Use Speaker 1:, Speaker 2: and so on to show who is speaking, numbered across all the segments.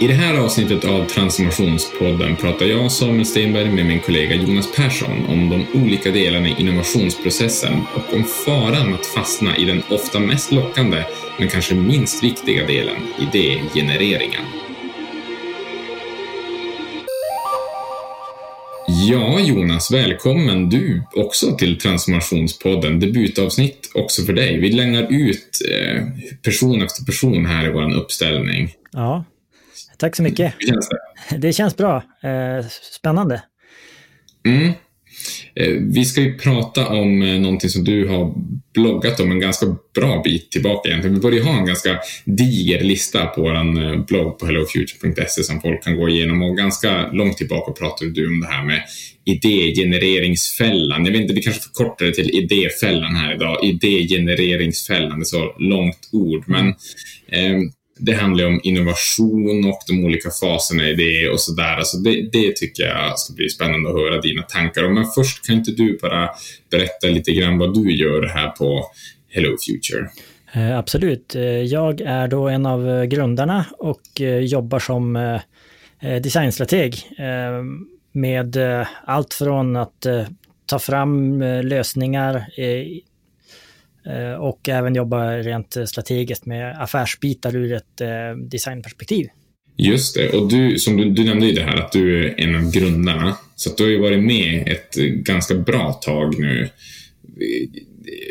Speaker 1: I det här avsnittet av Transformationspodden pratar jag, Samuel Stenberg, med min kollega Jonas Persson om de olika delarna i innovationsprocessen och om faran att fastna i den ofta mest lockande, men kanske minst viktiga delen, idégenereringen. Ja, Jonas, välkommen du också till Transformationspodden. Debutavsnitt också för dig. Vi lämnar ut eh, person efter person här i vår uppställning.
Speaker 2: Ja, tack så mycket.
Speaker 1: Hur känns det?
Speaker 2: Det känns bra. Eh, spännande.
Speaker 1: Mm. Eh, vi ska ju prata om eh, någonting som du har bloggat om en ganska bra bit tillbaka egentligen. Vi börjar ha en ganska diger lista på vår blogg på hellofuture.se som folk kan gå igenom och ganska långt tillbaka pratade du om det här med idégenereringsfällan. Jag vet inte, vi kanske förkortar det till idéfällan här idag. Idégenereringsfällan, det är så långt ord, men eh, det handlar om innovation och de olika faserna i det och sådär. Alltså det, det tycker jag ska bli spännande att höra dina tankar om. Men först kan inte du bara berätta lite grann vad du gör här på Hello Future?
Speaker 2: Eh, absolut. Eh, jag är då en av eh, grundarna och jobbar som designstrateg med allt från att ta fram lösningar Eh, och även jobba rent eh, strategiskt med affärsbitar ur ett eh, designperspektiv.
Speaker 1: Just det, och du, som du, du nämnde ju det här att du är en av grundarna, så att du har ju varit med ett ganska bra tag nu.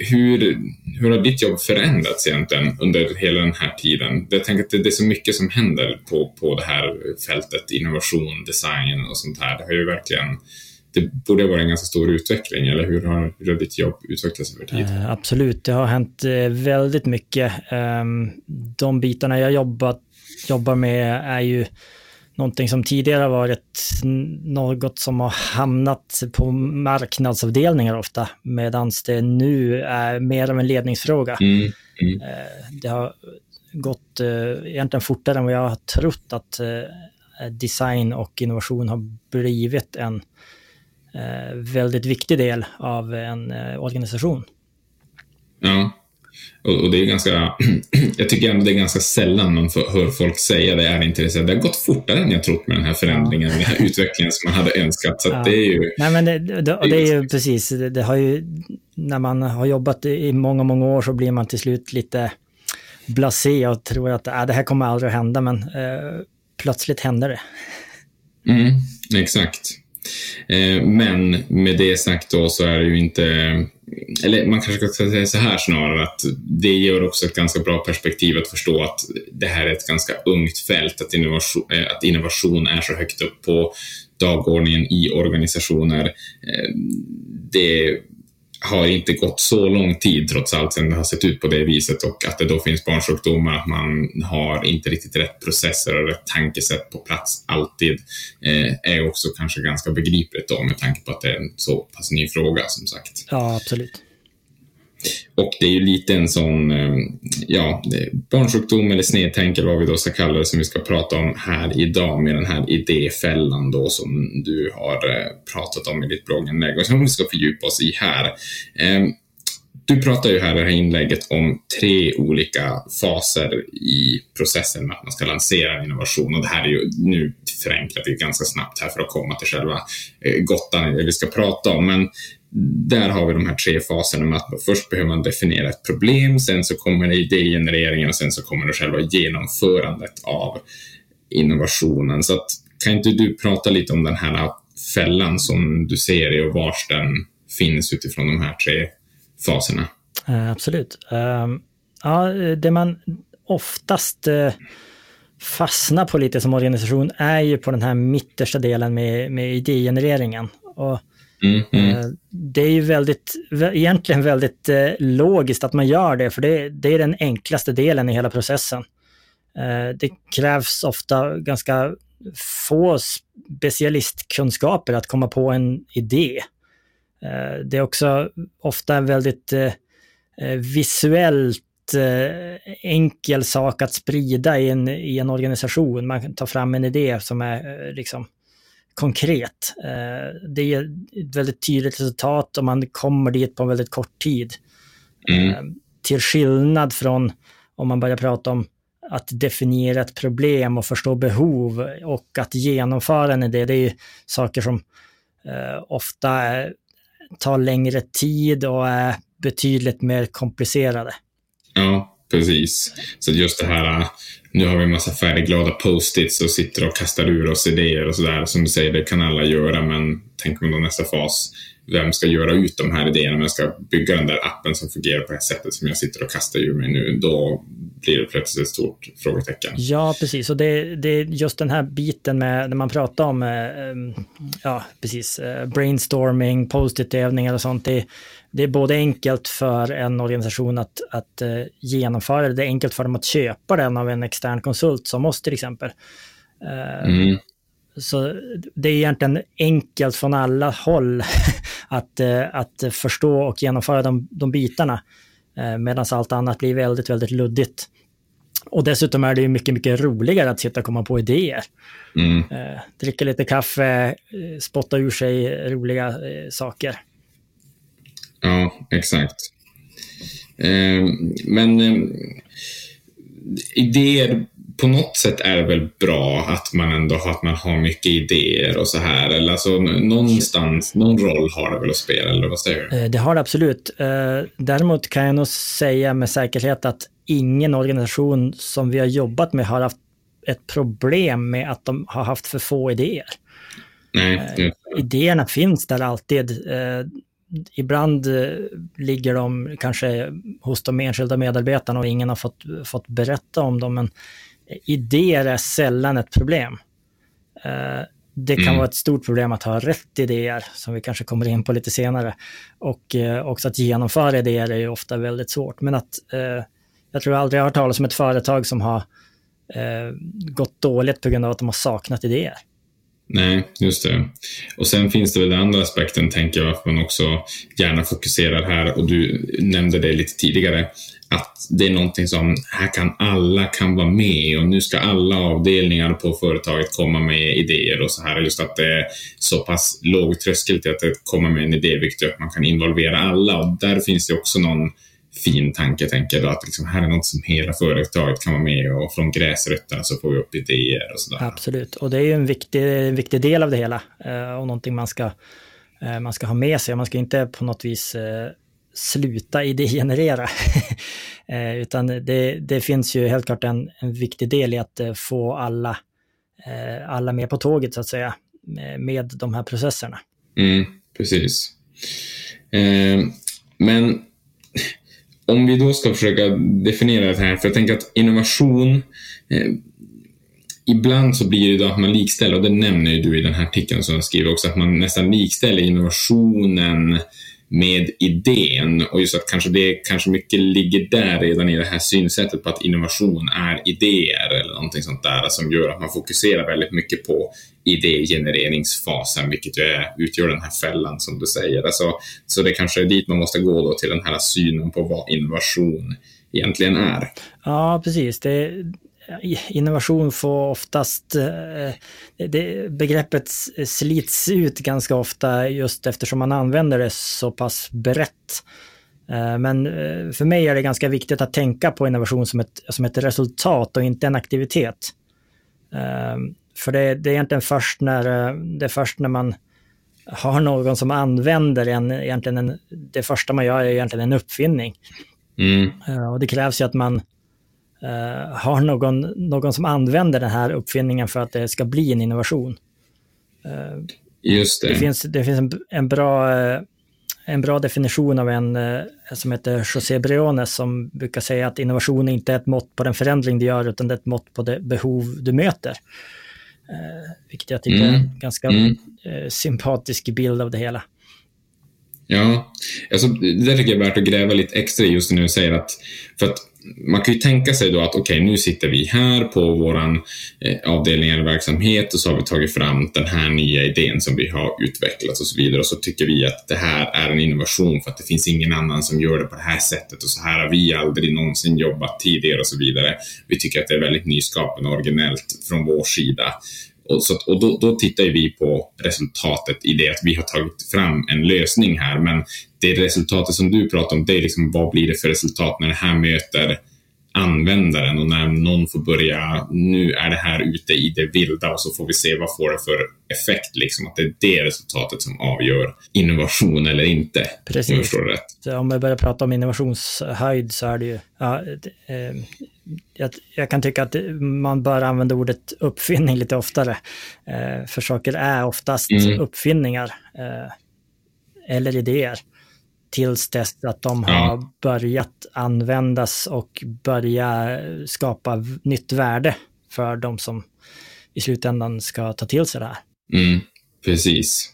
Speaker 1: Hur, hur har ditt jobb förändrats egentligen under hela den här tiden? Jag tänker att det är så mycket som händer på, på det här fältet, innovation, design och sånt här. Det har ju verkligen det borde vara en ganska stor utveckling, eller hur har, har ditt jobb utvecklats över tid?
Speaker 2: Uh, absolut, det har hänt uh, väldigt mycket. Um, de bitarna jag jobbat, jobbar med är ju någonting som tidigare varit något som har hamnat på marknadsavdelningar ofta, medan det nu är mer av en ledningsfråga. Mm, mm. Uh, det har gått egentligen fortare än vad jag har trott att design och innovation har blivit en eh, väldigt viktig del av en eh, organisation.
Speaker 1: Ja, och, det är ganska, jag tycker ändå det är ganska sällan man hör folk säga det, är inte det har gått fortare än jag trott med den här förändringen, den här utvecklingen som man hade önskat. Så ja. det är ju...
Speaker 2: Nej, men det, det, det, det är ju precis, det, det, har ju, när man har jobbat i många, många år så blir man till slut lite blasé och tror att äh, det här kommer aldrig att hända, men eh, plötsligt händer det.
Speaker 1: Mm, exakt. Eh, men med det sagt då så är det ju inte, eller man kanske ska säga så här snarare att det ger också ett ganska bra perspektiv att förstå att det här är ett ganska ungt fält, att innovation, eh, att innovation är så högt upp på dagordningen i organisationer. Eh, det har inte gått så lång tid trots allt sen det har sett ut på det viset och att det då finns barnsjukdomar, att man har inte riktigt rätt processer och rätt tankesätt på plats alltid, eh, är också kanske ganska begripligt då med tanke på att det är en så pass ny fråga som sagt.
Speaker 2: Ja, absolut.
Speaker 1: Och det är ju lite en sån, eh, ja, barnsjukdom eller snedtänk eller vad vi då ska kalla det som vi ska prata om här idag med den här idéfällan då som du har eh, pratat om i ditt blogginlägg och som vi ska fördjupa oss i här. Ehm, du pratar ju här i det här inlägget om tre olika faser i processen med att man ska lansera en innovation och det här är ju nu förenklat ganska snabbt här för att komma till själva eh, gottan det vi ska prata om. Men där har vi de här tre faserna med att först behöver man definiera ett problem, sen så kommer idégenereringen och sen så kommer det själva genomförandet av innovationen. Så att, kan inte du prata lite om den här fällan som du ser i och vars den finns utifrån de här tre faserna?
Speaker 2: Eh, absolut. Ehm, ja, det man oftast eh, fastnar på lite som organisation är ju på den här mittersta delen med, med idégenereringen. Och Mm, mm. Det är ju väldigt, egentligen väldigt eh, logiskt att man gör det, för det, det är den enklaste delen i hela processen. Eh, det krävs ofta ganska få specialistkunskaper att komma på en idé. Det är också ofta en väldigt visuellt enkel sak att sprida i en, i en organisation. Man kan ta fram en idé som är liksom konkret. Eh, det är ett väldigt tydligt resultat och man kommer dit på en väldigt kort tid. Mm. Eh, till skillnad från om man börjar prata om att definiera ett problem och förstå behov och att genomföra en idé, det är saker som eh, ofta tar längre tid och är betydligt mer komplicerade.
Speaker 1: Ja, precis. Så just det här, nu har vi en massa färgglada post-its och sitter och kastar ur oss idéer och sådär. Som du säger, det kan alla göra, men tänk om då nästa fas, vem ska göra ut de här idéerna? Vem ska bygga den där appen som fungerar på det här sättet som jag sitter och kastar ur mig nu? Då blir det plötsligt ett stort frågetecken.
Speaker 2: Ja, precis. Och det, det är just den här biten med när man pratar om eh, ja, precis, eh, brainstorming, post-it-övningar och sånt. Det, det är både enkelt för en organisation att, att uh, genomföra det, det är enkelt för dem att köpa den av en extern konsult som oss till exempel. Uh, mm. Så det är egentligen enkelt från alla håll att, uh, att förstå och genomföra de, de bitarna. Medan allt annat blir väldigt, väldigt luddigt. Och dessutom är det ju mycket, mycket roligare att sitta och komma på idéer. Mm. dricka lite kaffe, spotta ur sig roliga saker.
Speaker 1: Ja, exakt. Eh, men eh, idéer, på något sätt är det väl bra att man ändå har, att man har mycket idéer och så här. Eller alltså någonstans, någon roll har det väl att spela, eller vad säger du?
Speaker 2: Eh, det har det absolut. Eh, däremot kan jag nog säga med säkerhet att ingen organisation som vi har jobbat med har haft ett problem med att de har haft för få idéer.
Speaker 1: Nej, det...
Speaker 2: Idéerna finns där alltid ibland eh, ligger de kanske hos de enskilda medarbetarna och ingen har fått, fått berätta om dem, men idéer är sällan ett problem. Eh, det kan mm. vara ett stort problem att ha rätt idéer, som vi kanske kommer in på lite senare. Och eh, också att genomföra idéer är ju ofta väldigt svårt. Men att jag tror aldrig jag har hört talas om ett företag som har gått dåligt på grund av att de har saknat idéer.
Speaker 1: Nej, just det. Och sen finns det väl den andra aspekten, tänker jag, att man också gärna fokuserar här, och du nämnde det lite tidigare, att det är någonting som, här kan alla kan vara med och nu ska alla avdelningar på företaget komma med idéer och så här. Just att det är så pass låg tröskel till att komma med en idé, vilket gör att man kan involvera alla. Och där finns det också någon fin tanke, tänker jag, att liksom, här är något som hela företaget kan vara med och från gräsrötterna så får vi upp idéer och sådär.
Speaker 2: Absolut, och det är ju en viktig, en viktig del av det hela eh, och någonting man ska, eh, man ska ha med sig. Man ska inte på något vis eh, sluta idégenerera. Eh, utan det, det finns ju helt klart en, en viktig del i att eh, få alla, eh, alla med på tåget så att säga, med de här processerna.
Speaker 1: Mm, precis. Men om vi då ska försöka definiera det här, för jag tänker att innovation eh, Ibland så blir det då att man likställer, och det nämner ju du i den här artikeln som jag skriver också, att man nästan likställer innovationen med idén och just att kanske det kanske mycket ligger där redan i det här synsättet på att innovation är idéer eller någonting sånt där som gör att man fokuserar väldigt mycket på idégenereringsfasen, vilket ju är, utgör den här fällan som du säger. Alltså, så det kanske är dit man måste gå då till den här synen på vad innovation egentligen är.
Speaker 2: Ja, precis. Det, innovation får oftast, eh, det, begreppet slits ut ganska ofta just eftersom man använder det så pass brett. Eh, men eh, för mig är det ganska viktigt att tänka på innovation som ett, som ett resultat och inte en aktivitet. För det, det är egentligen först när, det är först när man har någon som använder en, egentligen en, det första man gör är egentligen en uppfinning. Mm. Och det krävs ju att man uh, har någon, någon som använder den här uppfinningen för att det ska bli en innovation.
Speaker 1: Uh, Just det.
Speaker 2: Det finns, det finns en, en, bra, uh, en bra definition av en som heter José Briones som brukar säga att innovation inte är ett mått på den förändring du gör utan det är ett mått på det behov du möter. vilket jag tycker mm. är en ganska mm. sympatisk bild av det hela.
Speaker 1: Ja, alltså, det tycker jag är värt att gräva lite extra just när du säger att, för att man kan ju tänka sig då att okej, okay, nu sitter vi här på vår eh, avdelning eller verksamhet och så har vi tagit fram den här nya idén som vi har utvecklat och så vidare och så tycker vi att det här är en innovation för att det finns ingen annan som gör det på det här sättet och så här har vi aldrig någonsin jobbat tidigare och så vidare. Vi tycker att det är väldigt nyskapande och originellt från vår sida. Och, så, och då, då tittar vi på resultatet i det att vi har tagit fram en lösning här, men det resultatet som du pratar om, det är liksom vad blir det för resultat när det här möter användaren och när någon får börja, nu är det här ute i det vilda och så får vi se vad får det för effekt, liksom att det är det resultatet som avgör innovation eller inte.
Speaker 2: Precis.
Speaker 1: Om jag förstår rätt.
Speaker 2: Så om vi börjar prata om innovationshöjd så är det ju, ja, eh, jag, jag, kan tycka att man bör använda ordet uppfinning lite oftare. Eh, för saker är oftast mm. uppfinningar eh, eller idéer tills dess att de har börjat användas och börja skapa nytt värde för de som i slutändan ska ta till sig det här.
Speaker 1: Mm, precis.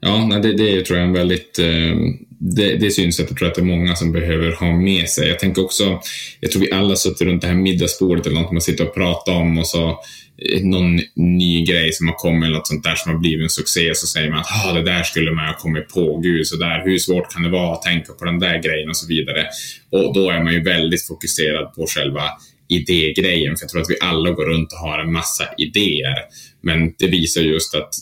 Speaker 1: Ja, det, det tror jag är en väldigt... Eh, det, det synsättet tror jag att det är många som behöver ha med sig. Jag tänker också, jag tror vi alla suttit runt det här middagsbordet eller något man sitter och pratar om och så eh, någon ny grej som har kommit eller något sånt där som har blivit en succé så säger man att ah, det där skulle man ha kommit på, gud så där, hur svårt kan det vara att tänka på den där grejen och så vidare. Och då är man ju väldigt fokuserad på själva idégrejen, för jag tror att vi alla går runt och har en massa idéer. Men det visar just att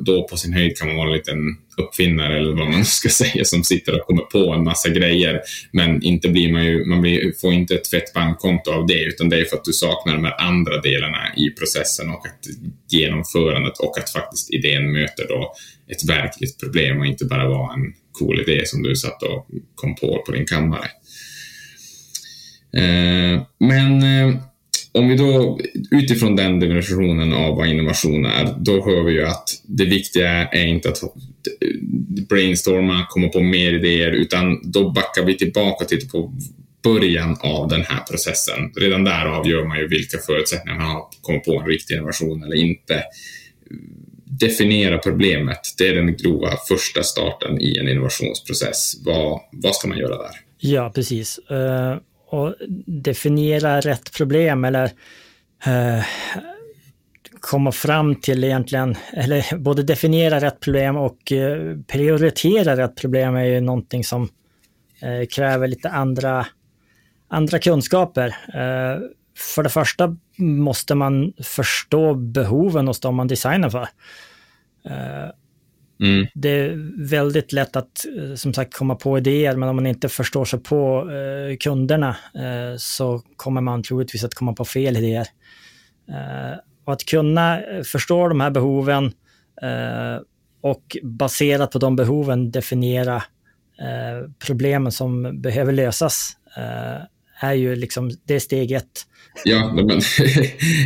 Speaker 1: då på sin höjd kan man vara en liten uppfinnare eller vad man ska säga som sitter och kommer på en massa grejer. Men inte blir man ju, man blir, får inte ett fett bankkonto av det utan det är för att du saknar de här andra delarna i processen och att genomförandet och att faktiskt idén möter då ett verkligt problem och inte bara vara en cool idé som du satt och kom på på din kammare. Eh, men eh, om vi då utifrån den definitionen av vad innovation är, då hör vi ju att det viktiga är inte att Eh, brainstorma, komma på mer idéer, utan då backar vi tillbaka och tittar på början av den här processen. Redan där avgör man ju vilka förutsättningar man har att komma på en riktig innovation eller inte. Definiera problemet, det är den grova första starten i en innovationsprocess. Vad, vad ska man göra där?
Speaker 2: Ja, precis. Uh och definiera rätt problem eller uh komma fram till egentligen, eller både definiera rätt problem och eh, prioritera rätt problem är ju någonting som eh, kräver lite andra, andra kunskaper. Eh, för det första måste man förstå behoven hos dem man designar för. Mm. Det är väldigt lätt att som sagt komma på idéer, men om man inte förstår sig på eh, kunderna eh, så kommer man troligtvis att komma på fel idéer. Eh, och att kunna eh, förstå de här behoven eh, och baserat på de behoven definiera eh, problemen som behöver lösas eh, är ju liksom, det är steg ett.
Speaker 1: Ja, men,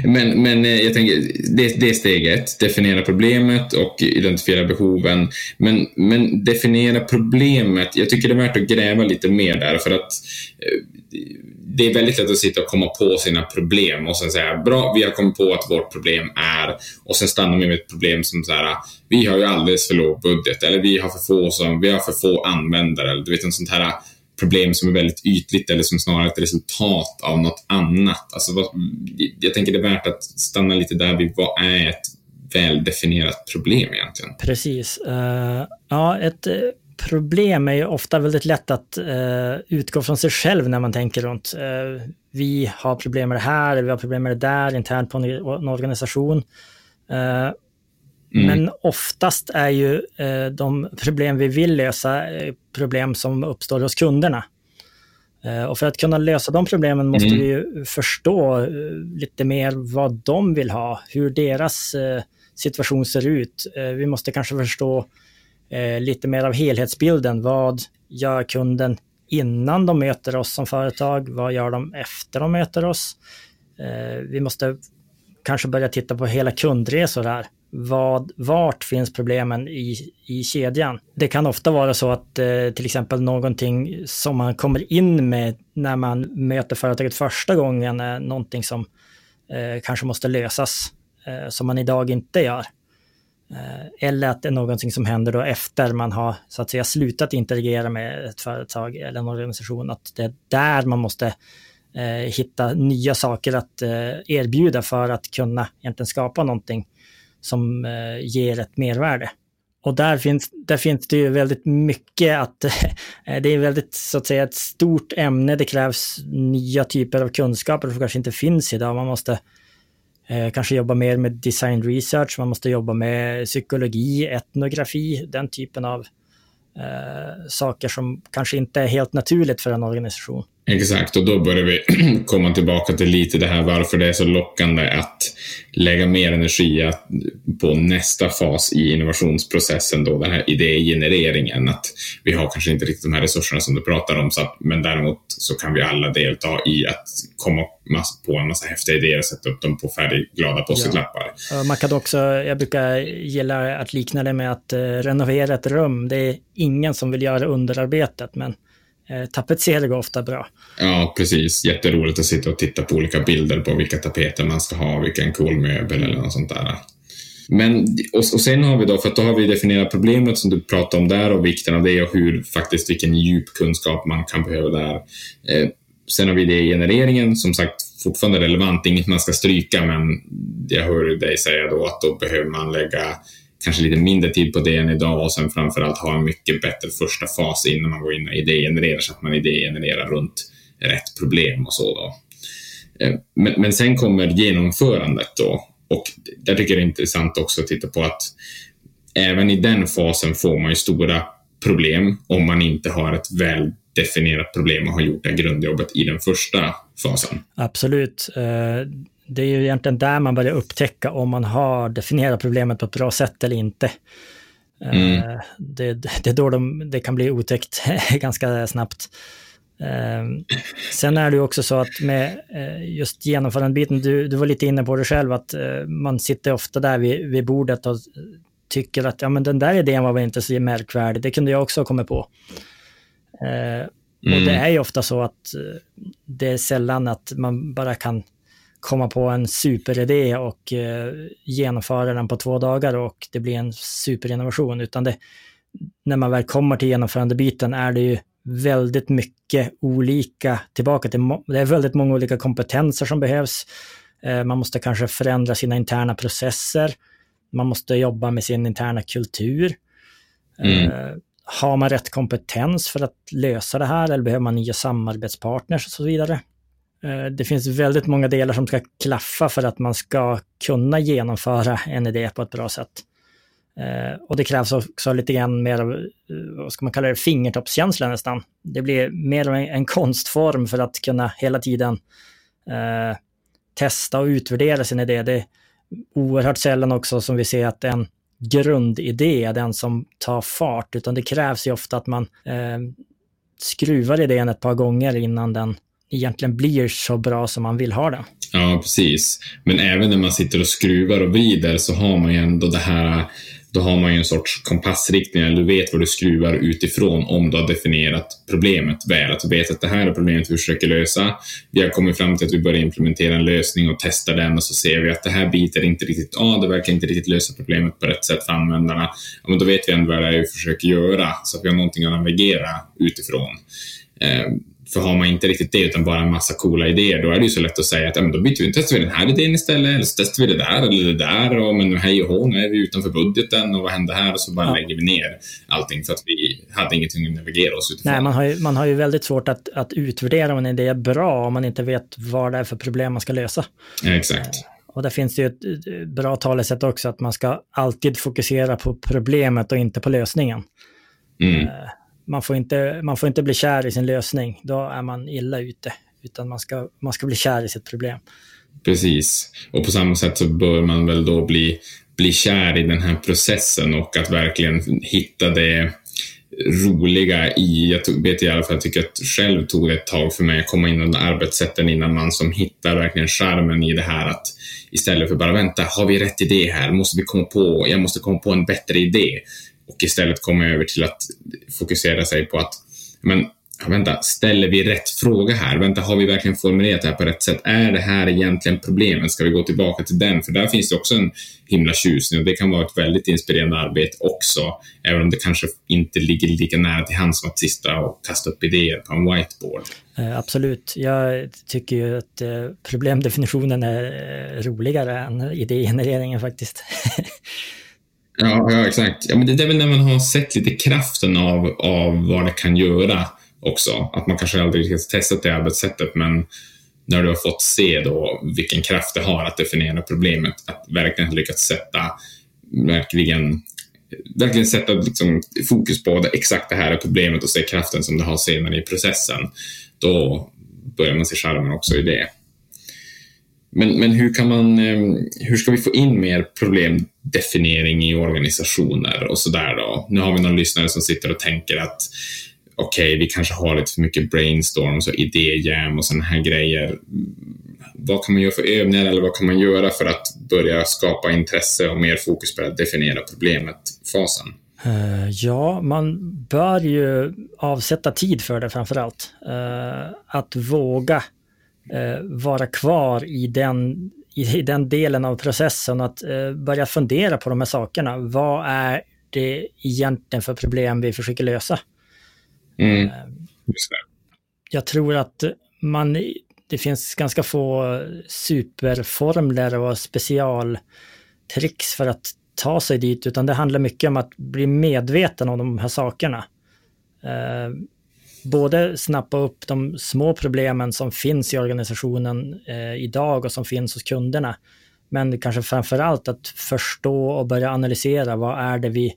Speaker 1: men, men jag tänker, det, det är steg ett. Definiera problemet och identifiera behoven. Men, men definiera problemet, jag tycker det är värt att gräva lite mer där för att eh, det är väldigt lätt att sitta och komma på sina problem och sen säga bra, vi har kommit på att vårt problem är och sen stannar vi med ett problem som så här, vi har ju alldeles för låg budget eller vi har för få, som, vi har för få användare eller du vet en sånt här problem som är väldigt ytligt eller som snarare är ett resultat av något annat. Alltså, vad, jag tänker det är värt att stanna lite där vid vad är ett väldefinierat problem egentligen?
Speaker 2: Precis. Uh, ja, ett eh, problem är ju ofta väldigt lätt att uh, utgå från sig själv när man tänker runt. Uh, vi har problem med det här, eller vi har problem med det där internt på en, en organisation. Mm. Men oftast är ju eh, de problem vi vill lösa eh, problem som uppstår hos kunderna. Eh, och för att kunna lösa de problemen måste mm. vi förstå eh, lite mer vad de vill ha, hur deras eh, situation ser ut. Eh, vi måste kanske förstå Eh, lite mer av helhetsbilden. Vad gör kunden innan de möter oss som företag? Vad gör de efter de möter oss? Eh, vi måste kanske börja titta på hela kundresor här vad, vart finns problemen i, i kedjan? Det kan ofta vara så att eh, till exempel någonting som man kommer in med när man möter företaget första gången är någonting som eh, kanske måste lösas, eh, som man idag inte gör. Eh, eller att det är någonting som händer då efter man har så att säga slutat interagera med ett företag eller en organisation, att det är där man måste eh, hitta nya saker att eh, erbjuda för att kunna egentligen skapa någonting som eh, ger ett mervärde. Och där finns, där finns det ju väldigt mycket att, eh, det är väldigt så att säga ett stort ämne, det krävs nya typer av kunskaper som kanske inte finns idag. Man måste eh, kanske jobba mer med design research, man måste jobba med psykologi, etnografi, den typen av eh, saker som kanske inte är helt naturligt för en organisation.
Speaker 1: Exakt, och då börjar vi komma tillbaka till lite det här varför det är så lockande att lägga mer energi på nästa fas i innovationsprocessen, då den här idégenereringen. Att vi har kanske inte riktigt de här resurserna som du pratar om, så att, men däremot så kan vi alla delta i att komma på en massa häftiga idéer och sätta upp dem på färdigglada post-it-lappar.
Speaker 2: Ja. Man kan också, jag brukar gilla att likna det med att eh, renovera ett rum. Det är ingen som vill göra underarbetet, men Eh, går ofta bra.
Speaker 1: Ja, precis. Jätteroligt att sitta och titta på olika bilder på vilka tapeter man ska ha, vilken cool möbel eller något sånt där. Men, och, och sen har vi då, för då har vi definierat problemet som du pratade om där och vikten av det och hur faktiskt vilken djup kunskap man kan behöva där. Eh, sen har vi det i genereringen, som sagt fortfarande relevant, inget man ska stryka, men jag hör dig säga då att då behöver man lägga kanske lite mindre tid på det än idag och sen framförallt ha en mycket bättre första fas innan man går in och idégenererar så att man idégenererar runt rätt problem och så. Då. Eh, men, men sen kommer genomförandet då och där tycker jag det är intressant också att titta på att även i den fasen får man ju stora problem om man inte har ett väl definierat problem och har gjort det grundjobbet i den första fasen.
Speaker 2: Absolut. Eh, det är ju egentligen där man börjar upptäcka om man har definierat problemet på ett bra sätt eller inte. Mm. Eh, det, det, är då de, det kan bli otäckt ganska snabbt. Eh, sen är det också så att med eh, just genomförandebiten, du, du var lite inne på det själv, att man sitter ofta där vid, vid bordet och tycker att ja, men den där idén var väl inte så märkvärdig, det kunde jag också ha kommit på. Mm. Och det är ju ofta så att det är sällan att man bara kan komma på en superidé och eh, genomföra den på två dagar och det blir en superinnovation, utan det, när man väl kommer till genomförandebiten är det ju väldigt mycket olika, tillbaka till, det är väldigt många olika kompetenser som behövs. Eh, man måste kanske förändra sina interna processer. Man måste jobba med sin interna kultur. Mm. Eh, har man rätt kompetens för att lösa det här eller behöver man nya samarbetspartners och så vidare? Eh, det finns väldigt många delar som ska klaffa för att man ska kunna genomföra en idé på ett bra sätt. Eh, och det krävs också lite grann mer av, eh, vad ska man kalla det, fingertoppskänsla nästan. Det blir mer av en konstform för att kunna hela tiden eh, testa och utvärdera sin idé. Det är oerhört sällan också som vi ser att en grundidé är den som tar fart, utan det krävs ju ofta att man eh, skruvar idén ett par gånger innan den egentligen blir så bra som man vill ha det.
Speaker 1: Ja, precis. Men även när man sitter och skruvar och vrider så har man ju ändå det här då har man ju en sorts kompassriktning, eller du vet vad du skruvar utifrån om du har definierat problemet väl. Att du vet att det här är problemet vi försöker lösa. Vi har kommit fram till att vi börjar implementera en lösning och testa den och så ser vi att det här biter inte riktigt av, det verkar inte riktigt lösa problemet på rätt sätt för användarna. Ja, men då vet vi ändå vad det är vi försöker göra, så att vi har någonting att navigera utifrån. Eh, för har man inte riktigt det utan bara en massa coola idéer, då är det ju så lätt att säga att ja, men då byter vi, testar vi den här idén istället, eller så testar vi det där eller det där, och men hej och hå, nu är vi utanför budgeten och vad händer här? Och så bara ja. lägger vi ner allting för att vi hade ingenting att navigera oss utifrån.
Speaker 2: Nej, man har ju, man har ju väldigt svårt att, att utvärdera om en idé är bra om man inte vet vad det är för problem man ska lösa.
Speaker 1: Ja, exakt. Eh,
Speaker 2: och där finns det ju ett bra talesätt också, att man ska alltid fokusera på problemet och inte på lösningen. Mm. Man får, inte, man får inte bli kär i sin lösning, då är man illa ute. Utan man ska, man ska bli kär i sitt problem.
Speaker 1: Precis. Och på samma sätt så bör man väl då bli, bli kär i den här processen och att verkligen hitta det roliga i, jag vet i alla fall, jag tycker att själv tog det ett tag för mig att komma in i arbetssätten innan man som hittar verkligen charmen i det här att istället för bara vänta, har vi rätt idé här? Måste vi komma på, jag måste komma på en bättre idé och istället komma över till att fokusera sig på att men, vänta, ställer vi rätt fråga här? Vänta, har vi verkligen formulerat det här på rätt sätt? Är det här egentligen problemet? Ska vi gå tillbaka till den? För där finns det också en himla tjusning och det kan vara ett väldigt inspirerande arbete också, även om det kanske inte ligger lika nära till hands som att sista och kasta upp idéer på en whiteboard.
Speaker 2: Eh, absolut. Jag tycker ju att eh, problemdefinitionen är eh, roligare än idégenereringen faktiskt.
Speaker 1: Ja, ja exakt. Ja, men det är väl när man har sett lite kraften av, av vad det kan göra också. Att man kanske aldrig riktigt testat det arbetssättet, men när du har fått se då vilken kraft det har att definiera problemet, att verkligen ha lyckats sätta, verkligen, verkligen sätta liksom fokus på det, exakt det här är problemet och se kraften som det har senare i processen, då, börjar man se charmen också i det. Men, men hur kan man, ehm, hur ska vi få in mer problemdefiniering i organisationer och sådär då? Nu har vi någon lyssnare som sitter och tänker att okej, okay, vi kanske har lite för mycket brainstorms och idéjam och sådana här grejer. Vad kan man göra för övningar eller vad kan man göra för att börja skapa intresse och mer fokus på att definiera problemet-fasen?
Speaker 2: Eh, ja, man bör ju avsätta tid för det framför allt. Eh, att våga uh, vara kvar i den, i, i, den delen av processen, att börja fundera på de här sakerna. Vad är det egentligen för problem vi försöker lösa?
Speaker 1: Mm.
Speaker 2: Jag tror att man, det finns ganska få superformler och specialtricks för att ta sig dit, utan det handlar mycket om att bli medveten om de här sakerna. Både snappa upp de små problemen som finns i organisationen eh, idag och som finns hos kunderna, men kanske framför allt att förstå och börja analysera vad är det vi,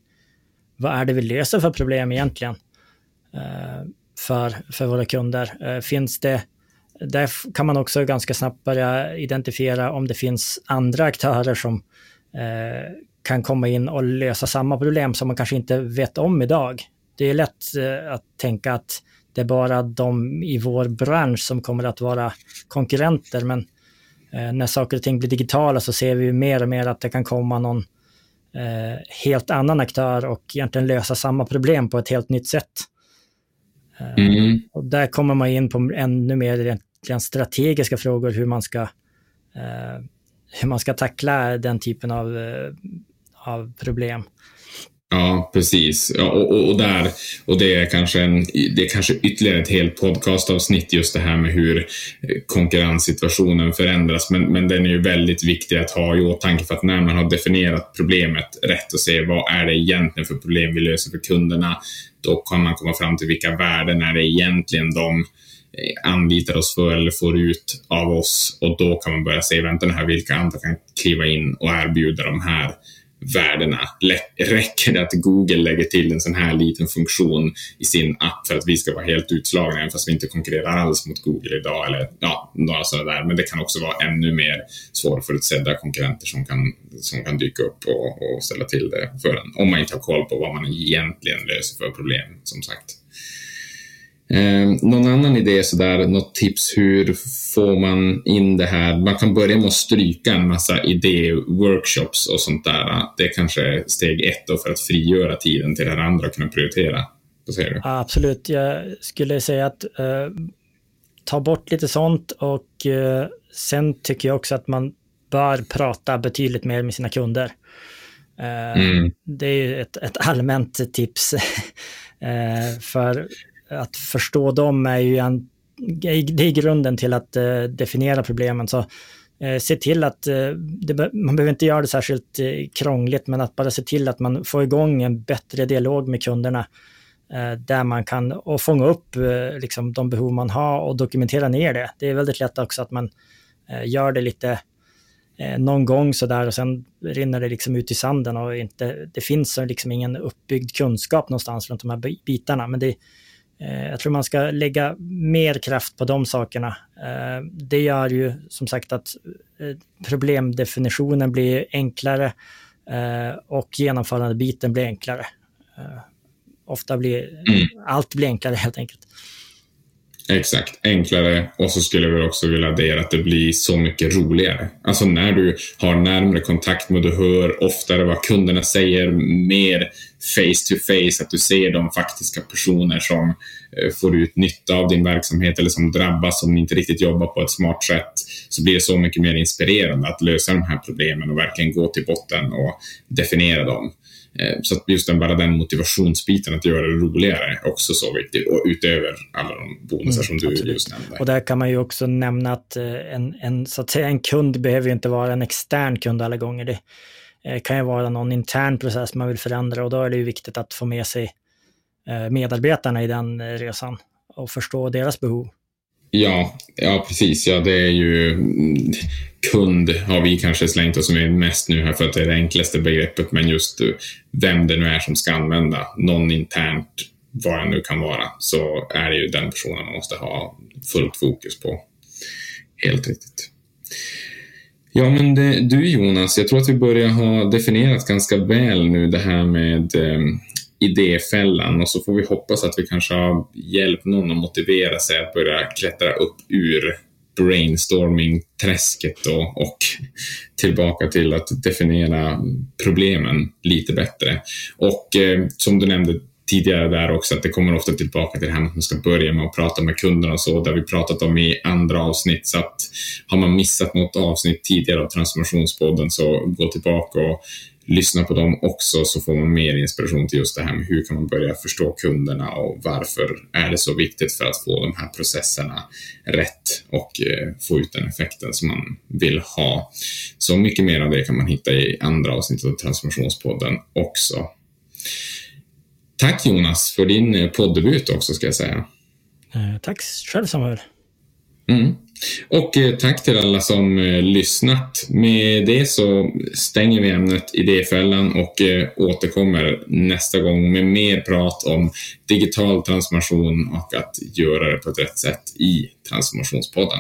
Speaker 2: vad är det vi löser för problem egentligen eh, för, för våra kunder. Eh, finns det där kan man också ganska snabbt börja identifiera om det finns andra aktörer som eh, kan komma in och lösa samma problem som man kanske inte vet om idag. Det är lätt eh, att tänka att det är bara de i vår bransch som kommer att vara konkurrenter, men eh, när saker och ting blir digitala så ser vi mer och mer att det kan komma någon eh, helt annan aktör och egentligen lösa samma problem på ett helt nytt sätt. Mm. Och där kommer man in på ännu mer strategiska frågor, hur man ska, hur man ska tackla den typen av av problem.
Speaker 1: Ja, precis. Ja, och, och, där, och det är kanske, en, det är kanske ytterligare ett helt podcastavsnitt just det här med hur eh, konkurrenssituationen förändras. Men, men den är ju väldigt viktig att ha i åtanke för att när man har definierat problemet rätt och ser vad är det egentligen för problem vi löser för kunderna, då kan man komma fram till vilka värden är det egentligen de eh, anlitar oss för eller får ut av oss och då kan man börja se, vänta här, vilka andra kan kliva in och erbjuda de här värdena. Räcker det att Google lägger till en sån här liten funktion i sin app för att vi ska vara helt utslagna, även fast vi inte konkurrerar alls mot Google idag, eller ja, några sådana där. Men det kan också vara ännu mer svårförutsedda konkurrenter som kan, som kan dyka upp och, och ställa till det för en, om man inte har koll på vad man egentligen löser för problem, som sagt. Eh, någon annan idé sådär, något tips hur får man in det här? Man kan börja med att stryka en massa idéworkshops och sånt där. Det är kanske steg ett då för att frigöra tiden till det här andra och kunna prioritera. Vad säger du?
Speaker 2: absolut, jag skulle säga att eh, ta bort lite sånt och eh, sen tycker jag också att man bör prata betydligt mer med sina kunder. Eh, mm. Det är ju ett, ett allmänt tips. Eh, för att förstå dem är ju en, det är grunden till att eh, definiera problemen. Så eh, se till att, eh, det, man behöver inte göra det särskilt krångligt, men att bara se till att man får igång en bättre dialog med kunderna där man kan och fånga upp liksom, de behov man har och dokumentera ner det. Det är väldigt lätt också att man gör det lite någon gång sådär och sen rinner det liksom ut i sanden och inte, det finns liksom ingen uppbyggd kunskap någonstans runt de här bitarna. Men det, jag tror man ska lägga mer kraft på de sakerna. Eh, det gör ju som sagt att eh, problemdefinitionen blir enklare och genomförandebiten blir enklare. Ofta blir mm. allt blir enklare helt enkelt.
Speaker 1: Exakt, enklare och så skulle vi också vilja addera att det blir så mycket roligare. Alltså när du har närmre kontakt med, du hör oftare vad kunderna säger, mer face to face, att du ser de faktiska personer som eh, får ut nytta av din verksamhet eller som drabbas om ni inte riktigt jobbar på ett smart sätt, så blir det så mycket mer inspirerande att lösa de här problemen och verkligen gå till botten och definiera dem. Eh, så att just den, bara den motivationsbiten att göra det roligare är också så viktigt. Och utöver alla de bonusar som mm, du just nämnde.
Speaker 2: Och där kan man ju också nämna att eh, en, en, så att säga, en kund behöver ju inte vara en extern kund alla gånger. Det eh, kan ju vara någon intern process man vill förändra och då är det ju viktigt att få med sig medarbetarna i den resan och förstå deras behov.
Speaker 1: Ja, ja precis. Ja, det är ju mm, kund har vi kanske slängt oss med mest nu här för att det är det enklaste begreppet, men just eh, vem det nu är som ska använda. Någon internt vad det nu kan vara, så är det ju den personen man måste ha fullt fokus på. Helt riktigt. Ja, men det, du Jonas, jag tror att vi börjar ha definierat ganska väl nu det här med eh, idéfällan och så får vi hoppas att vi kanske har hjälpt någon att motivera sig att börja klättra upp ur brainstorming-träsket och, och tillbaka till att definiera problemen lite bättre. Och eh, som du nämnde tidigare där också, att det kommer ofta tillbaka till det här med att man ska börja med att prata med kunderna och så, där vi pratat om i andra avsnitt. Så att har man missat något avsnitt tidigare av Transformationspodden så gå tillbaka och lyssna på dem också så får man mer inspiration till just det här med hur kan man börja förstå kunderna och varför är det så viktigt för att få de här processerna rätt och eh, få ut den effekten som man vill ha. Så mycket mer av det kan man hitta i andra avsnitt av Transformationspodden också. Tack Jonas för din eh, poddebut också ska jag säga.
Speaker 2: Eh, tack själv Samuel.
Speaker 1: Mm. Och eh, tack till alla som eh, lyssnat. Med det så stänger vi ämnet Idéfällan och eh, återkommer nästa gång med mer prat om digital transformation och att göra det på ett rätt sätt i Transformationspodden.